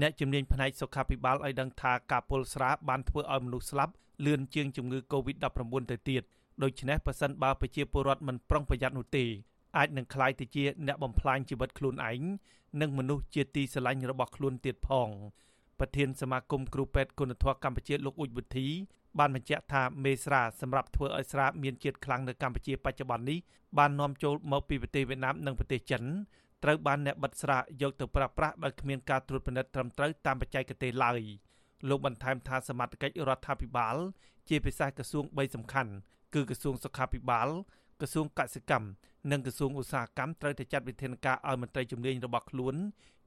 អ្នកជំនាញផ្នែកសុខាភិបាលឲ្យដឹងថាការពុលស្រាបានធ្វើឲ្យមនុស្សស្លាប់លឿនជាងជំងឺ Covid-19 ទៅទៀតដូច្នេះប៉ះសិនបើប្រជាពលរដ្ឋមិនប្រុងប្រយ័ត្ននោះទេអាចនឹងក្លាយទៅជាអ្នកបំផ្លាញជីវិតខ្លួនឯងនិងមនុស្សជាទីស្រឡាញ់របស់ខ្លួនទៀតផងប្រធានសមាគមគ្រូពេទ្យគុណធម៌កម្ពុជាលោកអ៊ុចវុធីបានបញ្ជាក់ថាមេស្រាសម្រាប់ធ្វើឲ្យស្រាមានជាតិខ្លាំងនៅកម្ពុជាបច្ចុប្បន្ននេះបាននាំចូលមកពីប្រទេសវៀតណាមនិងប្រទេសចិន ត្រូវបានអ្នកបិទស្រាយកទៅប្រើប្រាស់ដោយគ្មានការត្រួតពិនិត្យត្រឹមត្រូវតាមបច្ចេកទេសឡើយលោកបន្ថែមថាសមត្ថកិច្ចរដ្ឋាភិបាល ជាពិសេសក្រសួង3សំខាន់គឺក្រសួងសុខាភិបាលក្រសួងកសិកម្មនិងក្រសួងឧស្សាហកម្មត្រូវតែចាត់វិធានការឲ្យមន្ត្រីជំនាញរបស់ខ្លួន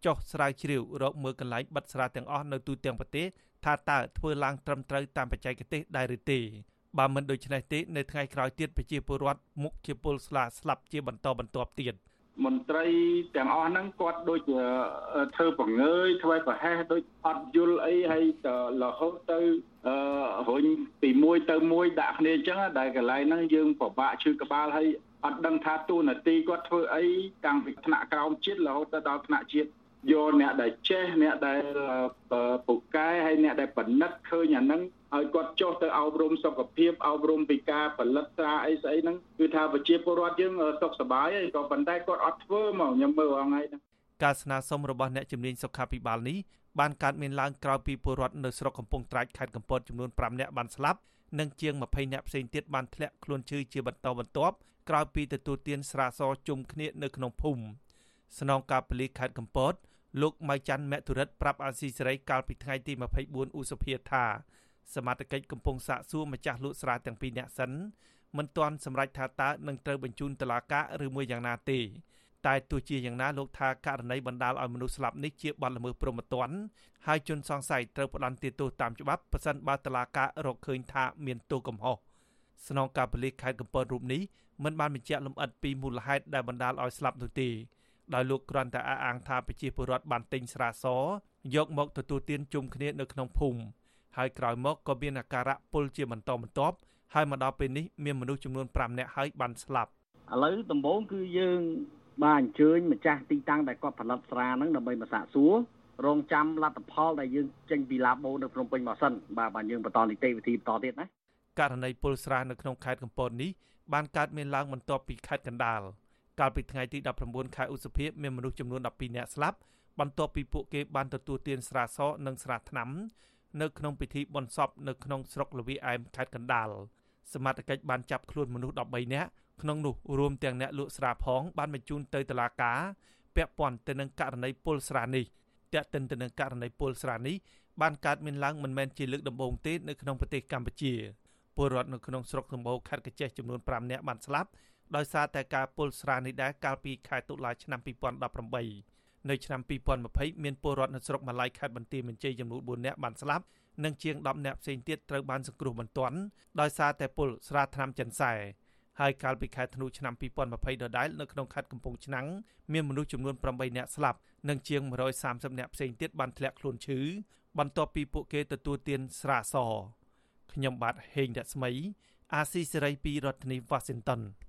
ចុះស្រាវជ្រាវរកមើលកន្លែងបិទស្រាទាំងអស់នៅទូទាំងប្រទេសថាតើធ្វើឡើងត្រឹមត្រូវតាមបច្ចេកទេសដែរឬទេបើមិនដូច្នេះទេនៅថ្ងៃក្រោយទៀតប្រជាពលរដ្ឋមុខជាពលស្លាស្លាប់ជាបន្តបន្ទាប់ទៀត មន្ត្រីទាំងអស់ហ្នឹងគាត់ដូចធ្វើបង្ងើយធ្វើប្រហែសដូចអត់យល់អីហើយរហូតទៅអឺរុញពីមួយទៅមួយដាក់គ្នាអញ្ចឹងដែលកន្លែងហ្នឹងយើងពិបាកឈឺក្បាលហើយអត់ដឹងថាទូនាទីគាត់ធ្វើអីតាំងពីថ្នាក់ក្រោមជាតិរហូតទៅដល់ថ្នាក់ជាតិ យកអ្នកដែលចេះអ្នកដែលពូកែហើយអ្នកដែលបណិតឃើញអាហ្នឹងឲ្យគាត់ចុះទៅអប់រំសុខភាពអប់រំពីការផលិតស្រាអីស្អីហ្នឹងគឺថាប្រជាពលរដ្ឋយើងសុខសប្បាយហើយក៏ប៉ុន្តែគាត់អត់ធ្វើមកខ្ញុំមើលអងហើយហ្នឹងការស្នើសុំរបស់អ្នកជំនាញសុខាភិបាលនេះបានកើតមានឡើងក្រោយពីពលរដ្ឋនៅស្រុកកំពង់ត្រាចខេត្តកំពតចំនួន5នាក់បានស្លាប់និងជាង20នាក់ផ្សេងទៀតបានធ្លាក់ខ្លួនឈឺជាបន្តបន្ទាប់ក្រោយពីទទួលទានស្រាសជុំគ្នានៅក្នុងភូមិស្នងការប៉ូលីសខេត្តកំពត លោកម៉ៅច័ន្ទមធុរិតប្រាប់អាស៊ីសេរីកាលពីថ្ងៃទី24ឧសភាថាសមត្ថកិច្ចកំពុងសាកសួរម្ចាស់លក់ស្រាទាំងពីរនាក់សិនមិនទាន់សម្រេចថាតើនឹងត្រូវបញ្ជូនតុលាការឬមួយយ៉ាងណាទេតែទោះជាយ៉ាងណាលោកថាករណីបណ្ដាលឲ្យមនុស្សស្លាប់នេះជាបទល្មើសព្រហ្មទណ្ឌហើយជនសង្ស័យត្រូវផ្ដន្ទាទោសតាមច្បាប់ប៉ះសិនបើតុលាការរកឃើញថាមានទោសកំហុសស្នងការប៉ូលីសខេត្តកំពតរូបនេះមិនបានបញ្ជាក់លម្អិតពីមូលហេតុដែលបណ្ដាលឲ្យស្លាប់នោះទេ ដោយលោកគ្រាន់តែអះអាងថាប្រជាពលរដ្ឋបានទិញស្រាសយកមកទទួលទានជុំគ្នានៅក្នុងភូមិហើយក្រោយមកក៏មានអាការៈពុលជាបន្តបន្ទាប់ហើយមកដល់ពេលនេះមានមនុស្សចំនួន5នាក់ហើយបានស្លាប់ឥឡូវដំបូងគឺយើងបានអញ្ជើញម្ចាស់ទីតាំងដែលគាត់ផលិតស្រាហ្នឹងដើម្បីមកសាកសួររងចាំលទ្ធផលដែលយើងចេញពីឡាបូនៅភ្នំពេញមកសិនបាទបាទយើងបន្តនីតិវិធីបន្តទៀតណាករណីពុលស្រានៅក្នុងខេត្តកំពតនេះបានកើតមានឡើងបន្ទាប់ពីខេត្តកណ្ដាល កាលពីថ្ងៃទី19ខែឧសភាមានមនុស្សចំនួន12នាក់ស្លាប់បន្ទាប់ពីពួកគេបានទទួលទានស្រាសនិងស្រាថ្នាំនៅក្នុងពិធីបុណ្យសពនៅក្នុងស្រុកលវីអែមខេត្តកណ្ដាលសមត្ថកិច្ចបានចាប់ខ្លួនមនុស្ស13នាក់ក្នុងនោះរួមទាំងអ្នកលក់ស្រាផងបានបញ្ជូនទៅតុលាការពាក់ព័ន្ធទៅនឹងករណីពុលស្រានេះតាក់ទិនទៅនឹងករណីពុលស្រានេះបានកើតមានឡើងមិនមែនជាលើកដំបូងទេនៅក្នុងប្រទេសកម្ពុជាពលរដ្ឋនៅក្នុងស្រុកសម្បូរខេត្តកញ្ចេះចំនួន5នាក់បានស្លាប់ ដោយសារតែការពុលស្រានេះដែរកាលពីខែតុលាឆ្នាំ2018នៅឆ្នាំ2020មានពលរដ្ឋនៅស្រុកម៉ាឡៃខេត្តបន្ទាយមានជ័យចំនួន4នាក់បានស្លាប់និងជាង10នាក់ផ្សេងទៀតត្រូវបានសង្គ្រោះបន្ទាន់ដោយសារតែពុលស្រាថ្នាំចិនសែហើយកាលពីខែធ្នូឆ្នាំ2020ដដែលនៅក្នុងខេត្តកំពង់ឆ្នាំងមានមនុស្សចំនួន8នាក់ស្លាប់និងជាង130នាក់ផ្សេងទៀតបានធ្លាក់ខ្លួនឈឺបន្ទាប់ពីពួកគេទទួលទានស្រាសខ្ញុំបាទហេងរស្មី អាស៊ីសេរីពីរដ្ឋធានី Washington